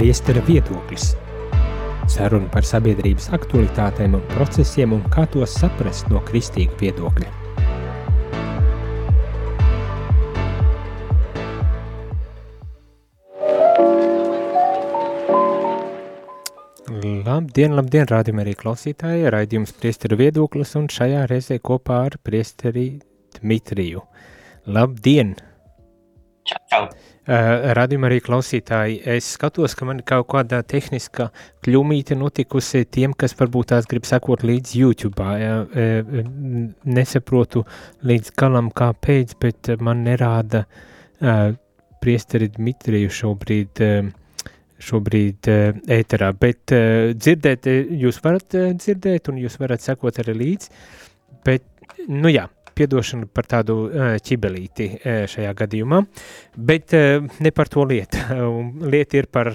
priestera viedoklis. Saruna par sabiedrības aktualitātēm un procesiem un kā tos saprast no kristīga viedokļa. Labdien, labdien, rādījumā arī klausītāji, raidījums priesteru viedoklis un šajā reizē kopā ar priesteri Dmitriju. Labdien! Čau, čau. Uh, Radījumā arī klausītāji, es skatos, ka man kaut kāda tehniska kļūmīte notikusi tiem, kas varbūt tās grib sekot līdz YouTube. Ja, uh, nesaprotu līdz galam kāpēc, bet man nerāda priesteri Dmitriju šobrīd, šobrīd ēterā, bet dzirdēt, jūs varat dzirdēt un jūs varat sekot arī līdz, bet, nu jā, piedošanu par tādu ķibelīti šajā gadījumā, bet ne par to lietu. Lieta ir par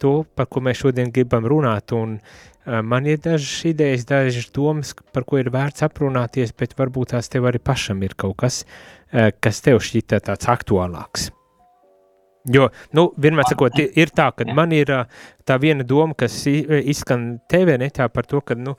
to, par ko mēs šodien gribam runāt, un man ir dažas idejas, dažas domas, par ko ir vērts aprunāties, bet varbūt tās tev arī pašam ir kaut kas, kas tev šķita tāds aktuālāks. Jo, nu, vienmēr sakot, ir tā, ka man ir tā viena doma, kas izskan TV netā par to, ka, nu,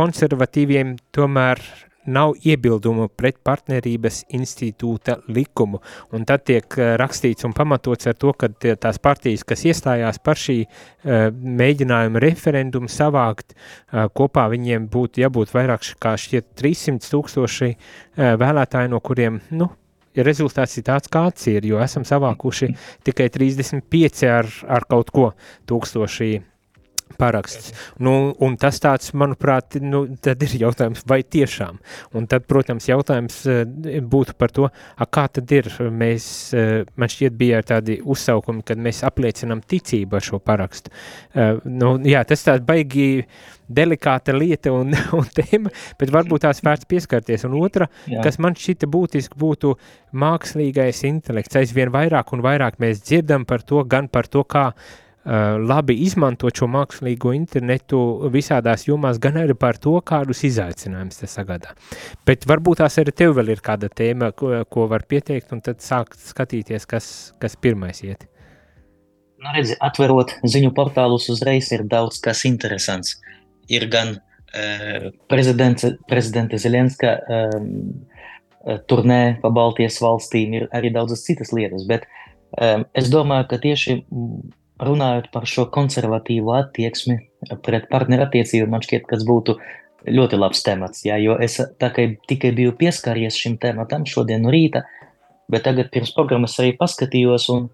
konservatīviem tomēr nav iebildumu pret partnerības institūta likumu, un tad tiek eh, rakstīts un pamatots ar to, ka tās partijas, kas iestājās par šī uh, mēģinājuma referendumu savākt, uh, kopā viņiem būtu jābūt vairāk kā šķiet 300 tūkstoši vēlētāji, no kuriem, nu, ja rezultāts ir tāds, kāds ir, jo esam savākuši tikai 35 ar, ar kaut ko tūkstoši paraksts. Nu, un tas tāds, manuprāt, nu, tad ir jautājums, vai tiešām. Un tad, protams, jautājums eh, būtu par to, a, kā tad ir, mēs, eh, man šķiet bija tādi uzsaukumi, kad mēs apliecinām ticību ar šo parakstu. Uh, nu, jā, tas tāds baigi delikāta lieta un, un tēma, bet varbūt tās vērts pieskarties. Un otra, jā. kas man šķita būtiski, būtu mākslīgais intelekts. Aizvien vairāk un vairāk mēs dzirdam par to, gan par to, kā Uh, labi izmantot šo mākslīgo internetu visādās jomās, gan arī par to, kādus izaicinājumus tas sagādā. Bet varbūt tās arī tev vēl ir kāda tēma, ko, ko var pieteikt, un tad sākt skatīties, kas, kas pirmais iet. Nu, redzi, atverot ziņu portālus uzreiz ir daudz kas interesants. Ir gan uh, prezidenta Zelenska um, turnē pa Baltijas valstīm, ir arī daudzas citas lietas, bet um, es domāju, ka tieši runājot par šo konservatīvo attieksmi pret partnerattiecību, man šķiet, tas būtu ļoti labs temats. Jā, jo es tikai biju pieskaries šim tematam šodien no rīta, bet tagad pirms programmas arī paskatījos, un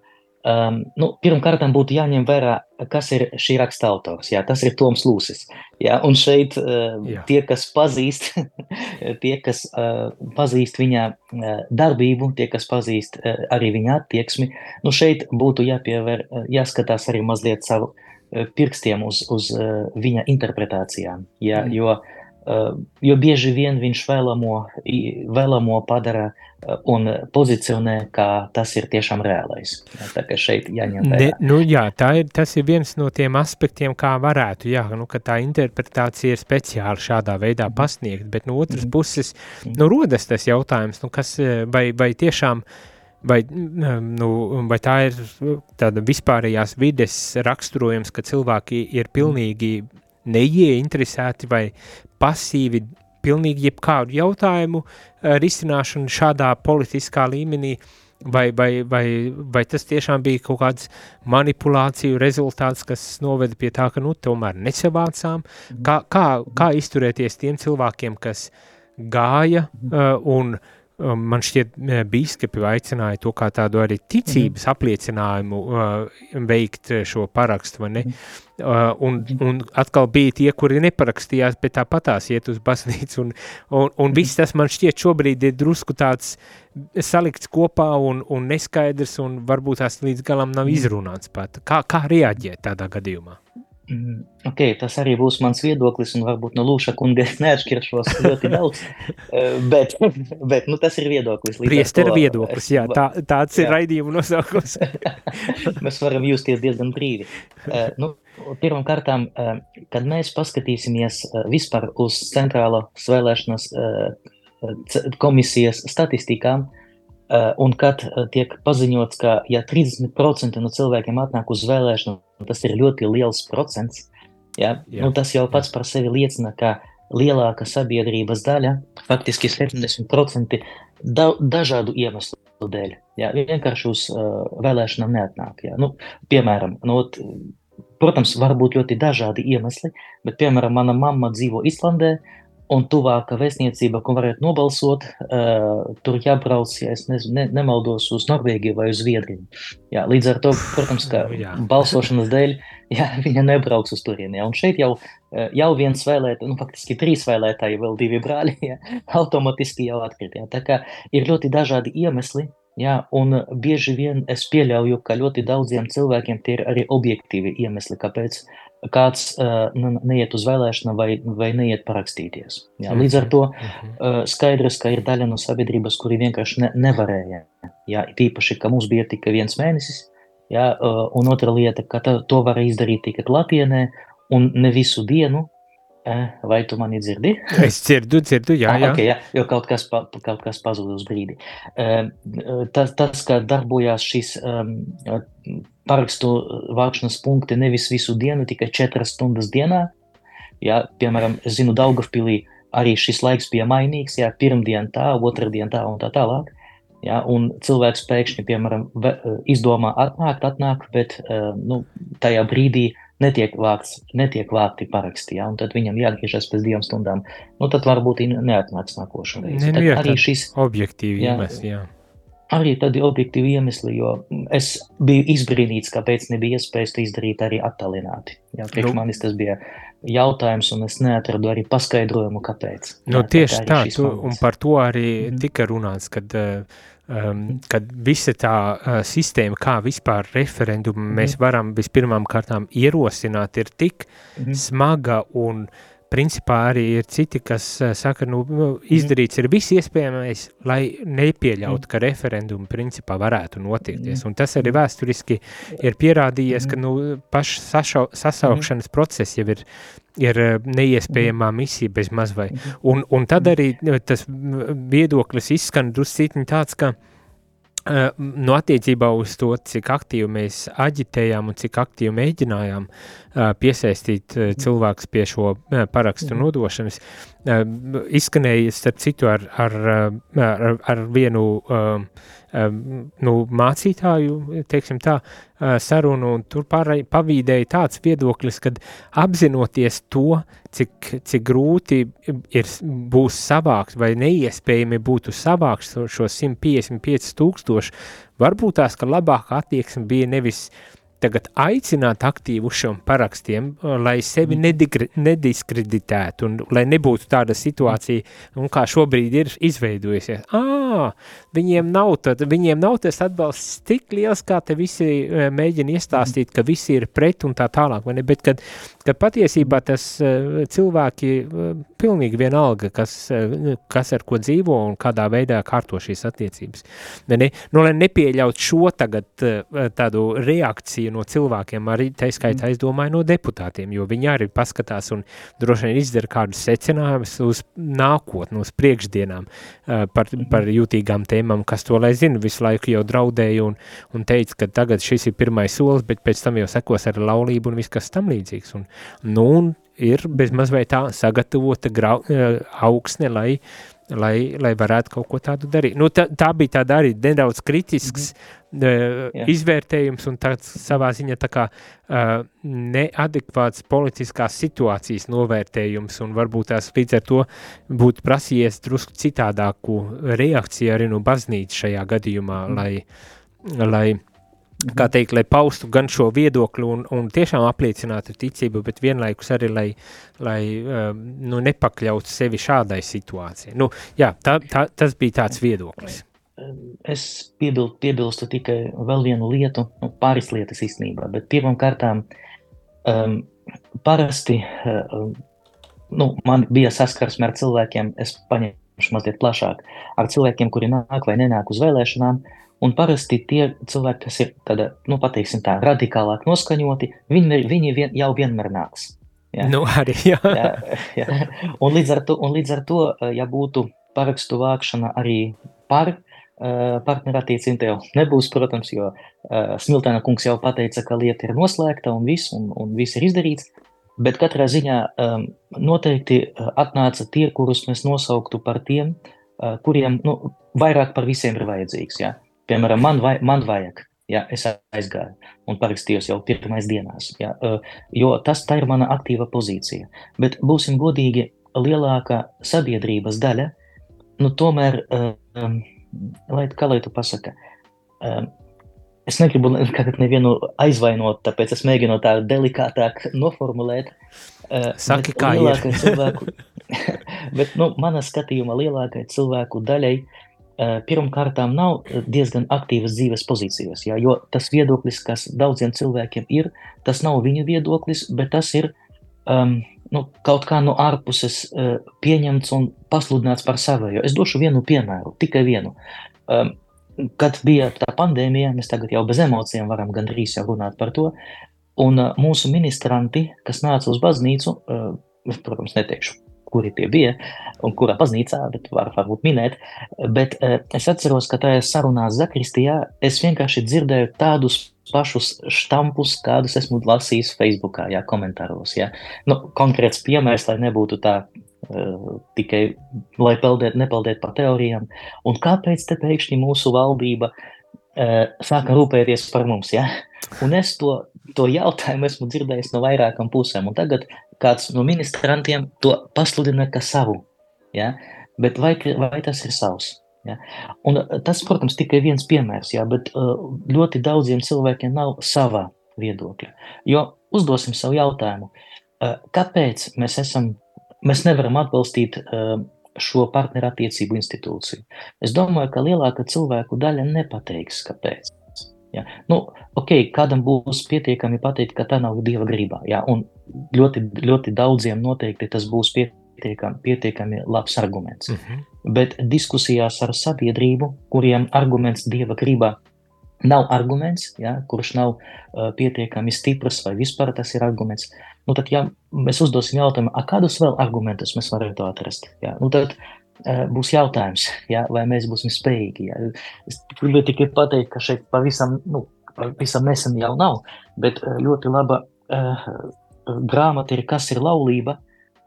Um, nu, Pirmkārt, būtu jāņem vērā, kas ir šī raksta autors. Jā, tas ir Toms Lūsis. Jā, un šeit uh, jā. tie, kas pazīst, tie, kas uh, pazīst viņa uh, darbību, tie, kas pazīst uh, arī viņa attieksmi, nu šeit būtu jāpievēr, uh, jāskatās arī mazliet savu uh, pirkstiem uz, uz uh, viņa interpretācijām. Jā, mm. jo, uh, jo bieži vien viņš vēlamo, vēlamo padara uh, un pozicionē, kā tas ir tiešām reālais. Tā kā šeit jāņem vērā. Ne, nu jā, tā ir, tas ir viens no tiem aspektiem, kā varētu, jā, nu, ka tā interpretācija ir speciāli šādā veidā mhm. pasniegt, bet no otras mhm. puses, mhm. nu, rodas tas jautājums, nu, kas, vai, vai tiešām, vai, nu, vai tā ir tāda vispārējās vides raksturojums, ka cilvēki ir pilnīgi neieinteresēti vai pasīvi pilnīgi jebkādu jautājumu uh, risināšanu šādā politiskā līmenī, vai, vai, vai, vai tas tiešām bija kaut kāds manipulāciju rezultāts, kas noveda pie tā, ka nu tomēr nesavācām, kā, kā, kā izturēties tiem cilvēkiem, kas gāja uh, un uh, man šķiet, biskupi aicināja to kā tādu arī ticības mm. apliecinājumu uh, veikt šo parakstu, vai ne? Uh, un, un atkal bija tie, kuri neparakstījās, bet tāpatās iet uz baznīcu, un, un, un viss tas man šķiet šobrīd ir drusku tāds salikts kopā un, un neskaidrs, un varbūt tās līdz galam nav izrunāts pat. Kā, kā reaģēt tādā gadījumā? Mm, ok, tas arī būs mans viedoklis, un varbūt no Lūša kunga es neatšķiršos ļoti daudz, bet, bet nu, tas ir viedoklis. Priester viedoklis, jā, tā, tāds ir raidījuma nosaukums. mēs varam justies diezgan brīvi. Nu, uh, kad mēs paskatīsimies vispār uz centrālo vēlēšanas komisijas statistikām, Un kad tiek paziņots, ka ja 30% no cilvēkiem atnāk uz vēlēšanu, tas ir ļoti liels procents, ja? Jā. Nu, tas jau pats par sevi liecina, ka lielāka sabiedrības daļa, faktiski 70% da dažādu iemeslu dēļ, ja? vienkārši uz uh, vēlēšanām neatnāk. Ja? Nu, piemēram, nu, protams, var būt ļoti dažādi iemesli, bet, piemēram, mana mamma dzīvo Islandē, un tuvāka vēstniecība, ko varētu nobalsot, uh, tur jābrauc, ja es ne, ne, nemaldos, uz Norvēģiju vai uz Zviedriju. Jā, līdz ar to, protams, ka balsošanas dēļ jā, viņa nebrauks uz turieni. Un šeit jau, jau viens vēlētājs, nu, faktiski trīs vēlētāji, vēl divi brāļi, jā, automātiski jau atkrīt. Jā. Tā kā ir ļoti dažādi iemesli, Jā, un bieži vien es pieļauju, ka ļoti daudziem cilvēkiem tie ir arī objektīvi iemesli, kāpēc kāds uh, neiet uz vēlēšanām vai, vai neiet parakstīties. Jā, līdz ar to uh, skaidrs, ka ir daļa no sabiedrības, kuri vienkārši ne, nevarēja. Jā, tīpaši, ka mums bija tikai viens mēnesis, jā, uh, un otra lieta, ka ta, to var izdarīt tikai klātienē un ne visu dienu, Vai tu mani dzirdi? Es dzirdu, dzirdu, jā, jā. Ah, okay, jā jo kaut kas, pa, kaut kas pazuda uz brīdi. Tas, tas ka darbojās šis um, parakstu vākšanas punkti nevis visu dienu, tikai četras stundas dienā. Jā, piemēram, es zinu, Daugavpilī arī šis laiks bija mainīgs, jā, pirmdien tā, otrdien tā un tā tālāk. Ja, un cilvēks pēkšņi, piemēram, izdomā atnākt, atnākt, bet nu, tajā brīdī netiek, vākts, netiek vākti paraksti, ja, un tad viņam jāatgriežas pēc divām stundām. Nu, tad varbūt neatnāks nākošo reizi. Ne, nu, jā, arī šis objektīvi jā, iemesli, jā. Arī tādi objektīvi iemesli, jo es biju izbrīnīts, kāpēc nebija iespējas to izdarīt arī attālināti. Jā, priekš nu, manis tas bija jautājums, un es neatradu arī paskaidrojumu, kāpēc. Nu, jā, tieši tā, tu, un par to arī mm. tika runāts, kad uh, um, kad visa tā uh, sistēma, kā vispār referendumu mm mēs varam vispirmām kārtām ierosināt, ir tik mm smaga un principā arī ir citi, kas uh, saka, nu, nu izdarīts ir viss iespējamais, lai nepieļautu, ka referendumu principā varētu notiekties. Un tas arī vēsturiski ir pierādījies, ka, nu, pašs sasaukšanas process jau ir ir eh, neiespējamā misija bez maz vai. Un, un tad arī eh, tas viedoklis izskan druscītni tāds, ka uh, no attiecībā uz to, cik aktīvi mēs aģitējām un cik aktīvi mēģinājām uh, piesaistīt uh, cilvēkus pie šo parakstu nodošanas, uh, izskanēja starp citu ar, ar, ar, ar vienu nu, mācītāju, teiksim tā, sarunu, un tur pārai pavīdēja tāds viedoklis, kad apzinoties to, cik, cik grūti ir, būs savākt vai neiespējami būtu savākt šo 155 tūkstoši, varbūt tās, ka labāka attieksme bija nevis uh, tagad aicināt aktīvu šiem parakstiem, lai sevi mm. nediskreditētu un lai nebūtu tāda situācija, un kā šobrīd ir izveidojusies. Ā, viņiem nav, tad, viņiem nav tas atbalsts tik liels, kā te visi e, mēģina iestāstīt, ka visi ir pret un tā tālāk, vai ne? Bet, kad, kad patiesībā tas e, cilvēki pilnīgi vienalga, kas, kas ar ko dzīvo un kādā veidā kārto šīs attiecības. Ne? Nu, lai nepieļaut šo tagad tādu reakciju no cilvēkiem, arī tā skaitā, es domāju, no deputātiem, jo viņi arī paskatās un droši vien izdara kādus secinājumus uz nākotnu, uz priekšdienām uh, par, par jūtīgām tēmām, kas to lai zina, visu laiku jau draudēja un, un teica, ka tagad šis ir pirmais solis, bet pēc tam jau sekos ar laulību un viss, kas tam līdzīgs. Un, nu, un ir bez mazliet tā sagatavota grau, uh, augsne, lai lai, lai varētu kaut ko tādu darīt. Nu, tā, tā bija tāda arī nedaudz kritisks mm -hmm. uh, izvērtējums un tāds savā ziņā tā kā uh, neadekvāts politiskās situācijas novērtējums un varbūt tās līdz ar to būtu prasījies drusku citādāku reakciju arī no baznīcas šajā gadījumā, mm lai, lai kā teikt, lai paustu gan šo viedokli un, un tiešām apliecinātu ticību, bet vienlaikus arī, lai, lai um, nu, nepakļautu sevi šādai situācijai. Nu, jā, tā, tā, tas bija tāds viedoklis. Es piebil, piebilstu tikai vēl vienu lietu, nu, pāris lietas īstenībā, bet pirmām kārtām um, parasti um, nu, man bija saskarsme ar cilvēkiem, es paņemšu mazliet plašāk, ar cilvēkiem, kuri nāk vai nenāk uz vēlēšanām, uh, Un parasti tie cilvēki, kas ir tāda, nu, pateiksim tā, radikālāk noskaņoti, viņi, viņi vien, jau vienmēr nāks. Ja? Nu, arī, jā. jā, jā. Un, līdz to, un līdz ar to, ja būtu parakstu vākšana arī par partnerattiecību tev nebūs, protams, jo Smiltēna kungs jau pateica, ka lieta ir noslēgta un viss, un, un viss ir izdarīts. Bet katrā ziņā noteikti atnāca tie, kurus mēs nosauktu par tiem, kuriem nu, vairāk par visiem ir vajadzīgs. Ja? Piemēram, man, vai, man vajag. Ja, es aizgāju un parakstījos jau pirmais dienās, ja, jo tas tā ir mana aktīva pozīcija. Bet būsim godīgi, lielākā sabiedrības daļa, nu tomēr um, lai, kā lai tu pasaka, um, es negribu nevienu aizvainot, tāpēc es mēģinu tā delikātāk noformulēt. Uh, Saki, kā ir. cilvēku, bet, nu, mana skatījuma lielākai cilvēku daļai uh, pirmkārtām nav diezgan aktīvas dzīves pozīcijas, jā, jo tas viedoklis, kas daudziem cilvēkiem ir, tas nav viņu viedoklis, bet tas ir um, nu, kaut kā no ārpuses uh, pieņemts un pasludināts par savējo. Es došu vienu piemēru, tikai vienu. Um, kad bija tā pandēmija, mēs tagad jau bez emocijām varam gandrīz jau runāt par to, un uh, mūsu ministranti, kas nāca uz baznīcu, uh, es, protams, neteikšu, kuri tie bija un kurā baznīcā, bet var, varbūt minēt, bet uh, es atceros, ka tajā sarunās Zakristijā es vienkārši dzirdēju tādus pašus štampus, kādus esmu lasījis Facebookā, jā, komentāros. Jā. Nu, konkrēts piemērs, lai nebūtu tā uh, tikai, lai peldēt, nepeldēt par teorijām. Un kāpēc te pēkšņi mūsu valdība uh, sāka rūpēties par mums, jā? Un es to, to jautājumu esmu dzirdējis no vairākam pusēm, un tagad kāds no ministrantiem to pasludina kā savu, jā? Bet vai, vai tas ir savs? Ja? Un eh, tas, protams, tikai viens piemērs, ja? bet uh, ļoti daudziem cilvēkiem nav sava viedokļa. Jo uzdosim savu jautājumu, uh, kāpēc mēs, esam, mēs nevaram atbalstīt šo partnerattiecību institūciju? Es domāju, ka lielāka cilvēku daļa nepateiks, kāpēc. Ja? Nu, ok, kādam būs pietiekami pateikt, ka tā nav dieva gribā, ja? un ļoti, ļoti daudziem noteikti tas būs pietiekami pietiekami, labs arguments. Uh mhm. -huh. Bet diskusijās ar sabiedrību, kuriem arguments dieva gribā nav arguments, ja, kurš nav uh, pietiekami stiprs vai vispār tas ir arguments, nu tad, ja mēs uzdosim jautājumu, a kādus vēl argumentus mēs varētu atrast, ja, nu tad būs jautājums, ja, vai mēs būsim spējīgi. Ja. Es gribēju tikai pateikt, ka šeit pavisam, nu, pavisam nesen jau nav, bet ļoti laba uh, grāmata ir Kas ir laulība,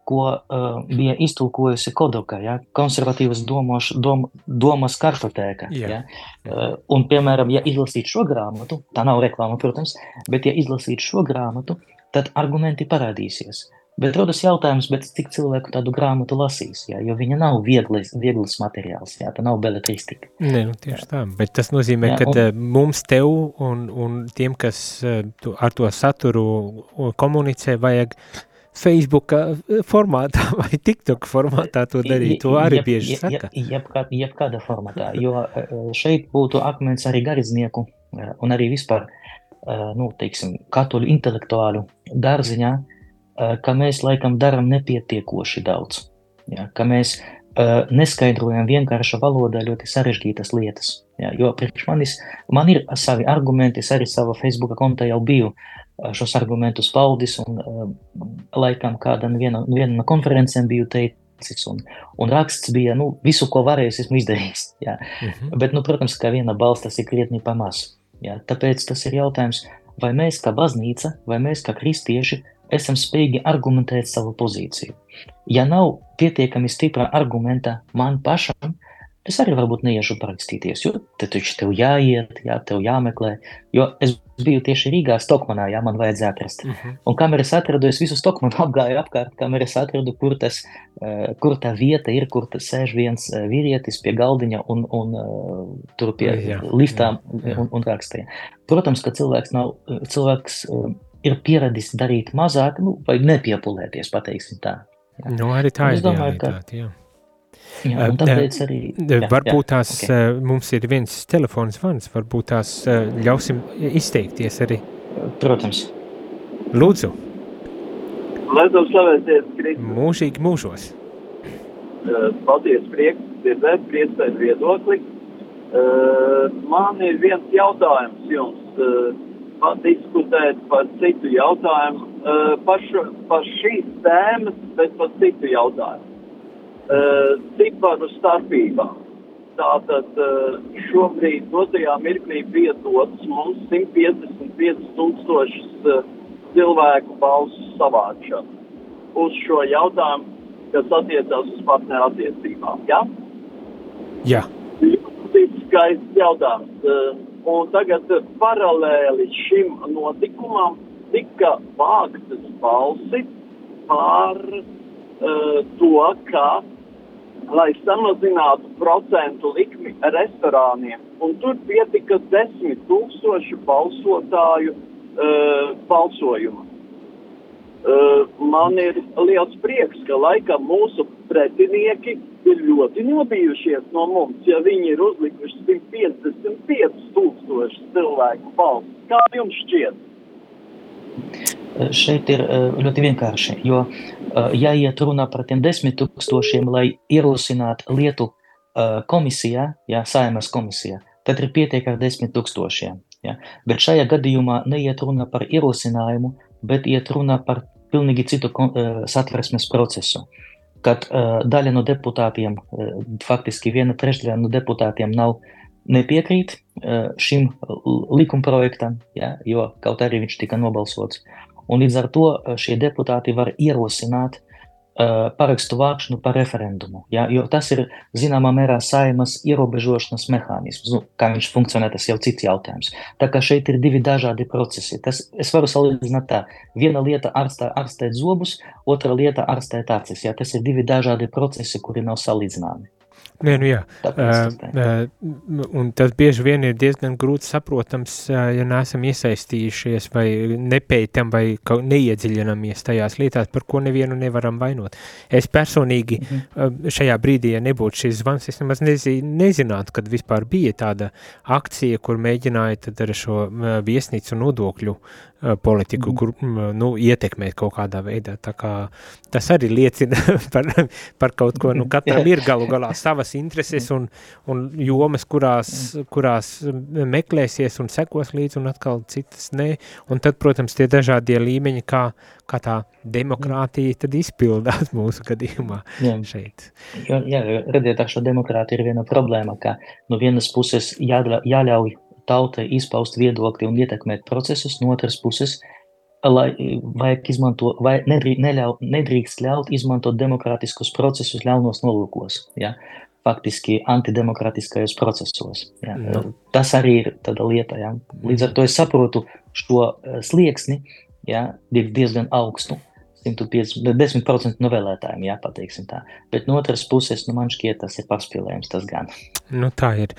ko uh, bija iztulkojusi Kodoka, ja, konservatīvas domoš, dom, domas kartotēka. Jā. Ja. Uh, un, piemēram, ja izlasīt šo grāmatu, tā nav reklāma, protams, bet ja izlasīt šo grāmatu, tad argumenti parādīsies. Bet rodas jautājums, cik cilvēku tādu grāmatu lasīs, jā, jo viņa nav vieglis, vieglis materiāls, jā, tā nav beletristika. Nē, nu tieši jā. tā, bet tas nozīmē, jā, ka un, eh, mums tev un, un tiem, kas ar to saturu komunicē, vajag Facebook eh, formātā vai TikTok formātā to darīt, to arī jeb, bieži saka. Jeb, jebkā, jebkāda formātā, jo eh, šeit būtu akmens arī garīdznieku eh, un arī vispār, nu, teiksim, katoļu intelektuālu dārziņā, ka mēs laikam daram nepietiekoši daudz, ja, ka mēs neskaidrojam vienkārša valodā ļoti sarežģītas lietas, ja, jo priekš manis, man ir savi argumenti, es arī savā Facebook kontā jau biju šos argumentus paudis, un laikam kāda viena, viena no konferencēm biju teicis, un, un raksts bija, nu, visu, ko varējis, esmu izdarījis. Uh mhm. -huh. Bet, nu, protams, ka viena balss tas ir krietni pamaz, jā. Tāpēc tas ir jautājums, vai mēs kā baznīca, vai mēs kā kristieši esam spējīgi argumentēt savu pozīciju. Ja nav pietiekami stipra argumenta man pašam, es arī varbūt neiešu parakstīties, jo te taču tev jāiet, jā, tev jāmeklē, jo es biju tieši Rīgā, Stokmanā, jā, man vajadzēja atrast. Uh mhm. -huh. Un kamēr es atradu, es visu Stokmanu apgāju apkārt, kamēr es atradu, kur, tas, uh, kur tā vieta ir, kur tas sēž viens uh, vīrietis pie galdiņa un, un uh, tur pie jā, liftām jā, jā. Un, un rakstīja. Protams, ka cilvēks, nav, cilvēks ir pieradis darīt mazāk, nu, vai nepiepulēties, pateiksim tā. Jā. Nu, arī tā ir domāju, ka, jā. Jā, tāpēc arī. Jā, varbūt jā, tās okay. mums ir viens telefons zvans, varbūt tās ļausim izteikties arī. Protams. Lūdzu. Lai tev slavēties, Kristus. Mūžīgi mūžos. Paldies, prieks, dzirdēt, priecēt viedokli. Man ir viens jautājums jums. Diskutēt par citu jautājumu, par, šo, par šīs tēmas, bet par citu jautājumu uh, ciparu starpībām. tātad šobrīd dotajā mirklī bija dots mums 155 tūkstošus cilvēku balsu savākšanu uz šo jautājumu, kas attiecās uz partneru attiecībām. Ja? Jā. Ļoti skaists jautājums. Un tagad paralēli šim notikumam tika vāktas balsi par uh, to, ka, lai samazinātu procentu likmi restorāniem, un tur pietika desmit tūkstoši balsotāju uh, balsojuma. Uh, man ir liels prieks, ka laikam mūsu pretinieki ir ļoti nobijušies no mums, ja viņi ir uzlikuši 155 tūkstoši cilvēku balsis. Kā jums šķiet? Šeit ir ļoti vienkārši, jo ja iet runā par tiem desmit tūkstošiem, lai ierosinātu lietu komisijā, jā, saimas komisijā, tad ir pietiek ar desmit tūkstošiem. Ja? Bet šajā gadījumā neiet runa par ierosinājumu, bet iet runa par pilnīgi citu satversmes procesu. Kad uh, daļa no deputātiem, uh, faktiski viena trešdaļa no deputātiem nav nepiekrīt uh, šim likumprojektam, ja, jo kaut arī viņš tika nobalsots. Un līdz ar to šie deputāti var ierosināt parakstu vākšanu par referendumu. Ja? Jo tas ir zināmā mērā saimas ierobežošanas mehānisms. Nu, kā viņš funkcionē, tas jau cits jautājums. Tā kā šeit ir divi dažādi procesi. Tas, es varu salīdzināt tā. Viena lieta ārstē, ārstēt zobus, otra lieta ārstēt acis. Ja? Tas ir divi dažādi procesi, kuri nav salīdzināmi. Nē, nu jā, uh, un tas bieži vien ir diezgan grūti saprotams, uh, ja neesam iesaistījušies vai nepētam vai neiedziļinamies tajās lietās, par ko nevienu nevaram vainot. Es personīgi mm -hmm. šajā brīdī, ja nebūtu šis zvans, es nemaz nezi, nezinātu, kad vispār bija tāda akcija, kur mēģināja tad ar šo viesnīcu nodokļu uh, politiku, mm. kur nu, ietekmēt kaut kādā veidā. Tā kā, tas arī liecina par, par kaut ko, nu katram ir galu galā savas intereses un, un jomas, kurās, kurās meklēsies un sekos līdzi, un atkal citas nē. Un tad, protams, tie dažādie līmeņi, kā, kā tā demokrātija tad izpildās mūsu gadījumā jā. šeit. Jā, jā redziet, ar šo demokrātiju ir viena problēma, ka no vienas puses jā, jāļauj tautai izpaust viedokli un ietekmēt procesus, no otras puses lai vajag izmantot, vai nedrīkst, neļau, nedrīkst ļaut izmantot demokrātiskus procesus ļaunos nolūkos. Ja? faktiski antidemokrātiskajos procesos. Ja. Nu. Tas arī ir tāda lieta. Ja. Līdz ar to es saprotu šo eh, slieksni, ja, diezgan augstu. 110% no vēlētājiem, jā, pateiksim tā. Bet no otras puses, nu, man šķiet, tas ir pārspīlējums, tas gan. Nu, tā ir.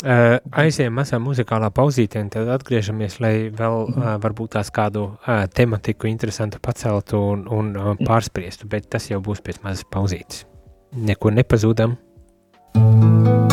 Uh, aizējām mazā muzikālā pauzītē, un tad atgriežamies, lai vēl uh, varbūt tās kādu uh, tematiku interesantu paceltu un, un uh, pārspriestu, bet tas jau būs pēc mazas pauzītes. Neko nepazūdam. Thank you.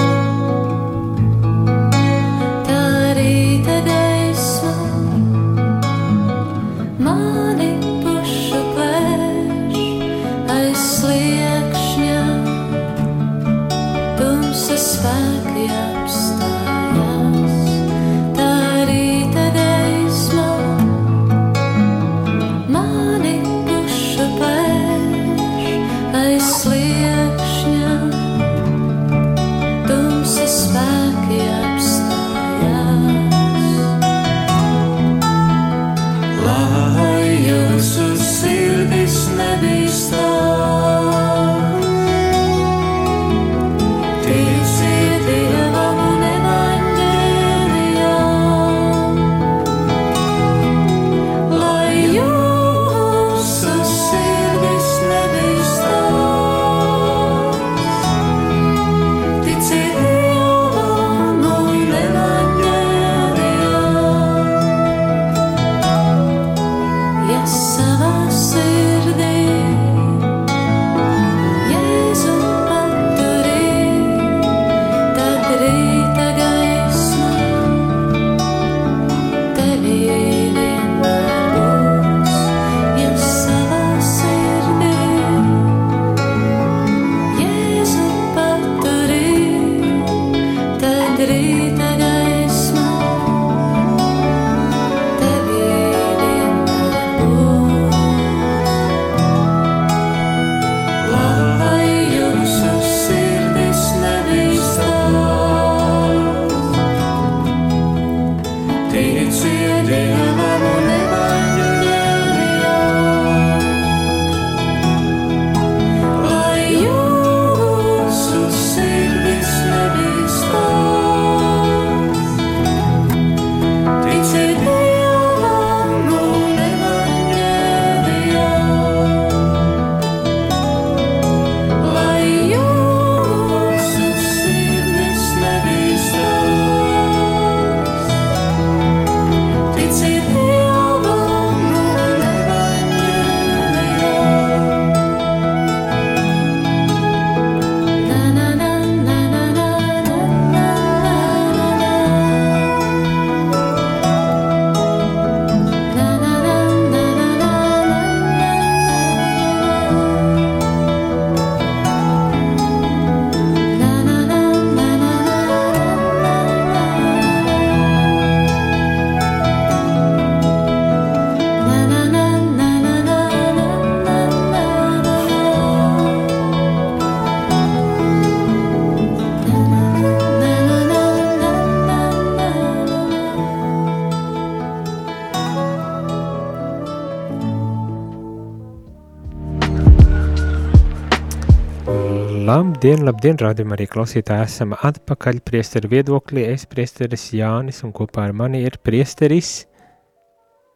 Labdien, labdien, rādījumā arī klausītāji esam atpakaļ priesteru viedoklī. Es priesteris Jānis un kopā ar mani ir priesteris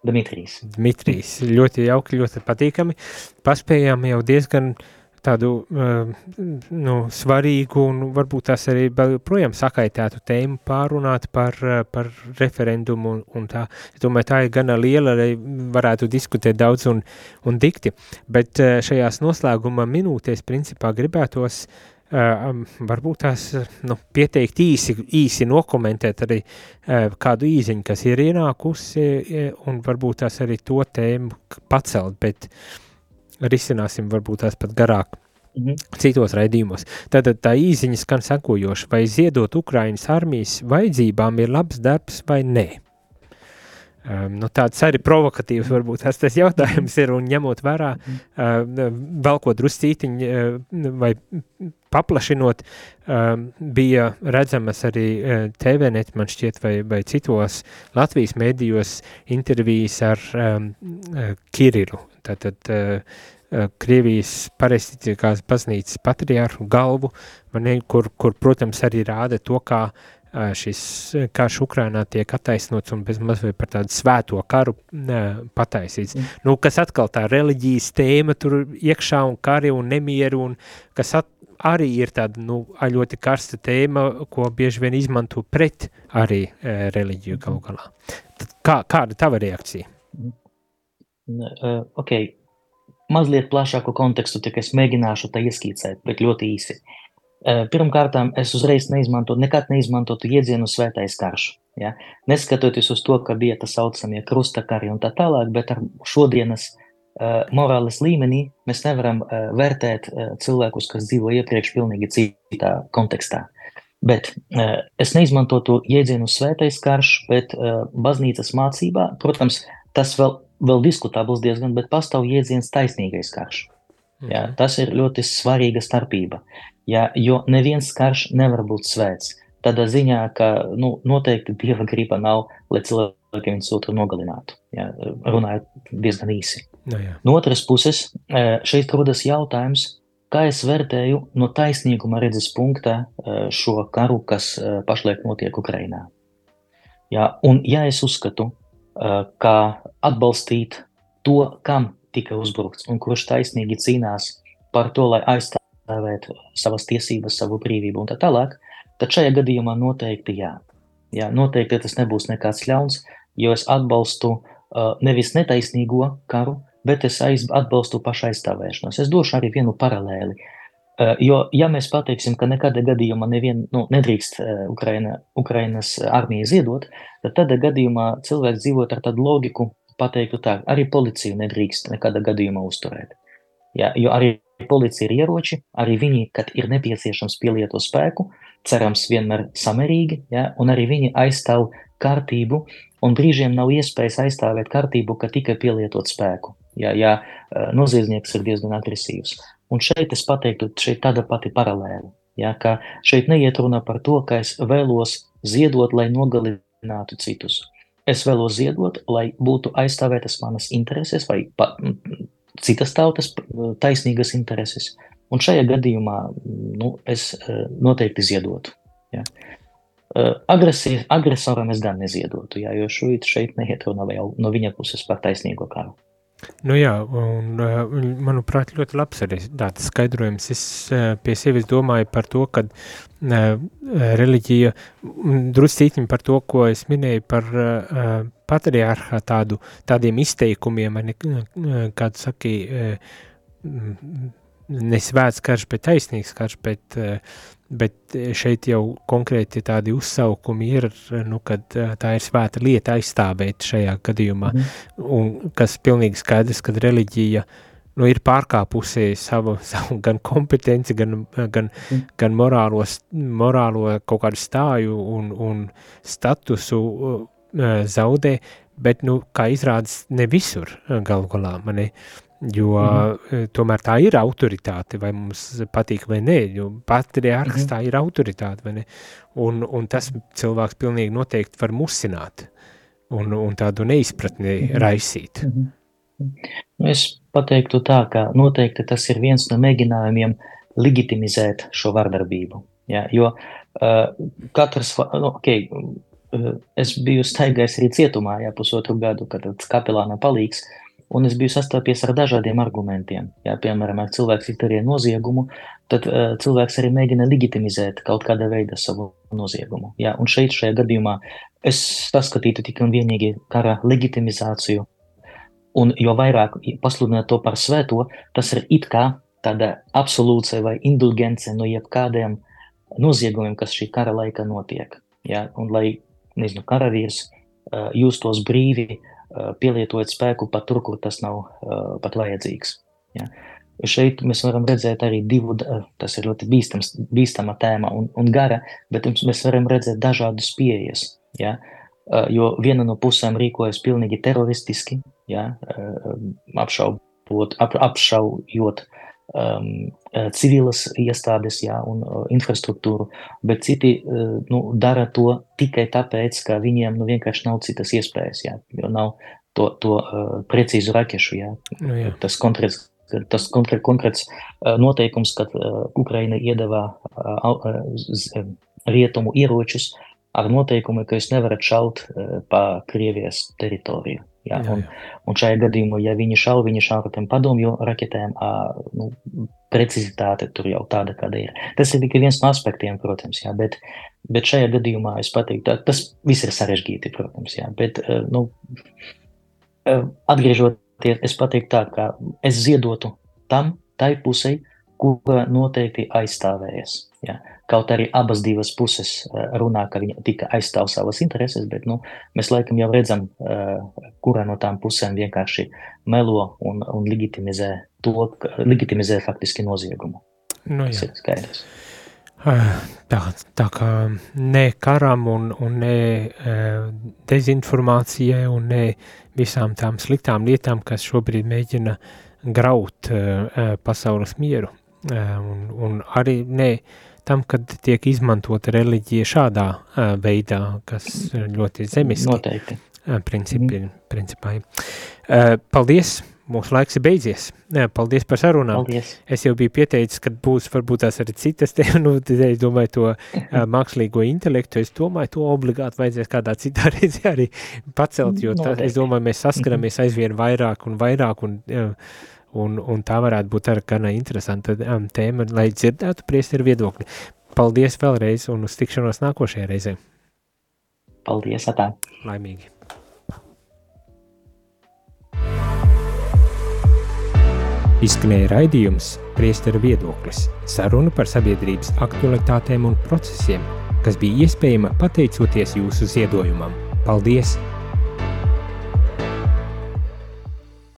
Dmitrijs. Dmitrijs. Ļoti jauki, ļoti patīkami. Paspējām jau diezgan uh, tādu uh, nu, svarīgu un varbūt tās arī projām sakaitētu tēmu pārunāt par, uh, par referendumu un, un tā. Es domāju, tā ir gana liela, lai varētu diskutēt daudz un, un dikti, bet uh, šajās noslēguma minūtēs principā gribētos uh, varbūt tās nu, pieteikt īsi, īsi nokomentēt arī uh, kādu īziņu, kas ir ienākusi un varbūt tās arī to tēmu pacelt, bet uh, risināsim varbūt tās pat garāk. -hmm. Citos raidījumos. Tad tā īsiņa skan sekojoši, vai ziedot Ukraiņas armijas vajadzībām ir labs darbs vai nē. Um, nu, tāds arī provokatīvs varbūt tas, tas jautājums ir, un ņemot vērā, uh, velkot druscītiņu uh, vai paplašinot, uh, bija redzamas arī uh, TVNet, man šķiet, vai, vai citos Latvijas mēdījos intervijas ar um, uh, Kirilu, tātad uh, Krievijas pareizticīgās baznīcas patriārhu galvu, ne, kur, kur, protams, arī rāda to, kā uh, šis karš Ukrainā tiek attaisnots un bez mazliet par tādu svēto karu pataisīts. Mm. Nu, kas atkal tā reliģijas tēma tur iekšā un kari un nemieru un kas at, arī ir tāda nu, ļoti karsta tēma, ko bieži vien izmanto pret arī uh, reliģiju galu galā. Tad kā, kāda tava reakcija? Uh, ok, mazliet plašāku kontekstu, tikai es mēģināšu tā ieskicēt, bet ļoti īsi. Uh, Pirmkārt, es uzreiz neizmantotu, nekad neizmantotu jēdzienu svētais karš. Ja? Neskatoties uz to, ka bija tā saucamie krustakari un tā tālāk, bet ar šodienas uh, morāles līmenī mēs nevaram uh, vērtēt uh, cilvēkus, kas dzīvo iepriekš pilnīgi citā kontekstā. Bet uh, es neizmantotu jēdzienu svētais karš, bet uh, baznīcas mācībā, protams, tas vēl vēl diskutabls diezgan, bet pastāv jēdziens taisnīgais karš. Jā, mhm. tas ir ļoti svarīga starpība, jā, jo neviens karš nevar būt svēts. Tādā ziņā, ka nu, noteikti dieva griba nav, lai cilvēki viens otru nogalinātu. Jā, runājot diezgan īsi. No, nu jā. no otras puses, e, šeit rodas jautājums, kā es vērtēju no taisnīguma redzes punkta e, šo karu, kas e, pašlaik notiek Ukrainā. Jā, un ja es uzskatu, kā atbalstīt to, kam tika uzbrukts un kurš taisnīgi cīnās par to, lai aizstāvētu savas tiesības, savu brīvību un tā tālāk, tad šajā gadījumā noteikti jā. jā noteikti tas nebūs nekāds ļauns, jo es atbalstu uh, nevis netaisnīgo karu, bet es atbalstu pašaizstāvēšanos. Es došu arī vienu paralēli. Uh, jo, ja mēs pateiksim, ka nekādā gadījumā nevien, nu, nedrīkst eh, Ukraina, Ukrainas armija ziedot, tad tādā gadījumā cilvēks dzīvot ar tādu logiku, pateiktu tā, arī policiju nedrīkst nekādā gadījumā uzturēt. Ja, jo arī policija ir ieroči, arī viņi, kad ir nepieciešams pielieto spēku, cerams vienmēr samērīgi, ja, un arī viņi aizstāv kārtību, un brīžiem nav iespējas aizstāvēt kārtību, ka tikai pielietot spēku, ja, ja eh, noziedznieks ir diezgan agresīvs. Un šeit es pateiktu, šeit tāda pati paralēla. Ja, ka šeit neiet runa par to, ka es vēlos ziedot, lai nogalinātu citus. Es vēlos ziedot, lai būtu aizstāvētas manas intereses vai pa, citas tautas taisnīgas intereses. Un šajā gadījumā nu, es e, noteikti ziedotu. Ja. E, Agresija, agresoram es gan neziedotu, ja, jo šeit, šeit neiet runa no viņa puses par taisnīgo karu. Nu jā, un eh, manuprāt, ļoti labs arī tāds skaidrojums. Es eh, pie sevis domāju par to, ka uh, reliģija, druscītiņi par to, ko es minēju par patriārhā tādu, tādiem izteikumiem, ne, kādu saki, nesvēts karš, bet taisnīgs karš, bet uh, bet e, šeit jau konkrēti tādi uzsaukumi ir, nu, kad e, tā ir svēta lieta aizstāvēt šajā gadījumā, mm. un kas pilnīgi skaidrs, kad reliģija nu, ir pārkāpusi savu, savu gan kompetenci, gan, gan, mm. gan morālos, morālo kaut kādu stāju un, un statusu uh, zaudē, bet, nu, kā izrādas, ne visur galu galā mani Jo mm. tomēr tā ir autoritāte, vai mums patīk vai nē, jo patriārhs mm. tā ir autoritāte, vai ne? Un, un tas cilvēks pilnīgi noteikti var musināt un, un tādu neizpratni mm. raisīt. Mm. Es pateiktu tā, ka noteikti tas ir viens no mēģinājumiem legitimizēt šo vardarbību. Ja, jo uh, katrs, nu, okay, uh, es biju staigājis arī cietumā, ja pusotru gadu, kad kapelāna palīgs, un es biju sastopies ar dažādiem argumentiem. Ja, piemēram, ja cilvēks izdarīja noziegumu, tad uh, cilvēks arī mēģina legitimizēt kaut kādā veidā savu noziegumu. Ja, un šeit, šajā gadījumā, es saskatītu tikai un vienīgi kara legitimizāciju, un jo vairāk pasludināt to par svēto, tas ir it kā tāda absolūta vai indulgence no jebkādiem noziegumiem, kas šī kara laikā notiek. Ja? Un, lai nezinu, karavīrs uh, justos brīvi, uh, pielietojot spēku pat tur, kur tas nav uh, pat vajadzīgs. Ja? Šeit mēs varam redzēt arī divu, tas ir ļoti bīstams, bīstama tēma un, un gara, bet mēs varam redzēt dažādas pieejas. Ja? Jo viena no pusēm rīkojas pilnīgi teroristiski, ja? apšaubot, ap, apšaujot uh, um, uh, civilas iestādes jā, un uh, infrastruktūru, bet citi uh, nu, dara to tikai tāpēc, ka viņiem nu, vienkārši nav citas iespējas, jā, jo nav to, to uh, precīzu rakešu. Jā. Nu, jā. Tas konkrēts, tas konkrē, konkrēts noteikums, kad uh, Ukraina iedeva uh, uh, rietumu ieročus ar noteikumu, ka jūs nevarat šaut pa Krievijas teritoriju. Jā, un, jā. un šajā gadījumā, ja viņi šauj, viņi šauj ar tiem padomju raketēm, nu, precizitāte tur jau tāda, kāda ir. Tas ir tikai viens no aspektiem, protams, jā, bet, bet šajā gadījumā es pateiktu, tas viss ir sarežģīti, protams, jā, bet, nu, atgriežoties, es pateiktu tā, ka es ziedotu tam, tai pusei, kura noteikti aizstāvējas. Ja. Kaut arī abas divas puses eh, runā, ka viņa tika aizstāv savas intereses, bet nu, mēs laikam jau redzam, eh, kura no tām pusēm vienkārši melo un, un legitimizē to, legitimizē faktiski noziegumu. Nu, Tas ir skaidrs. Ah, tā, tā kā ne karam un, un ne uh, dezinformācijai un ne visām tām sliktām lietām, kas šobrīd mēģina graut pasaules mieru. Un, un arī ne tam, kad tiek izmantota reliģija šādā veidā, kas ļoti zemiski. Noteikti. Principi, mm. principā. Paldies! Mūsu laiks ir beidzies. Paldies par sarunām. Paldies. Es jau biju pieteicis, ka būs varbūt tās arī citas te, nu, es domāju to mākslīgo intelektu, es domāju, to obligāti vajadzēs kādā citā reizē arī pacelt, jo tā, es domāju, mēs saskaramies aizvien vairāk un vairāk un uh, Un, un tā varētu būt arī gana interesanta um, tēma, lai dzirdētu priesteru viedokli. Paldies vēlreiz un uz tikšanos nākošajā reizē. Paldies, atā. Laimīgi. Izskanēja raidījums Priesteru viedoklis – saruna par sabiedrības aktualitātēm un procesiem, kas bija iespējama pateicoties jūsu ziedojumam. Paldies!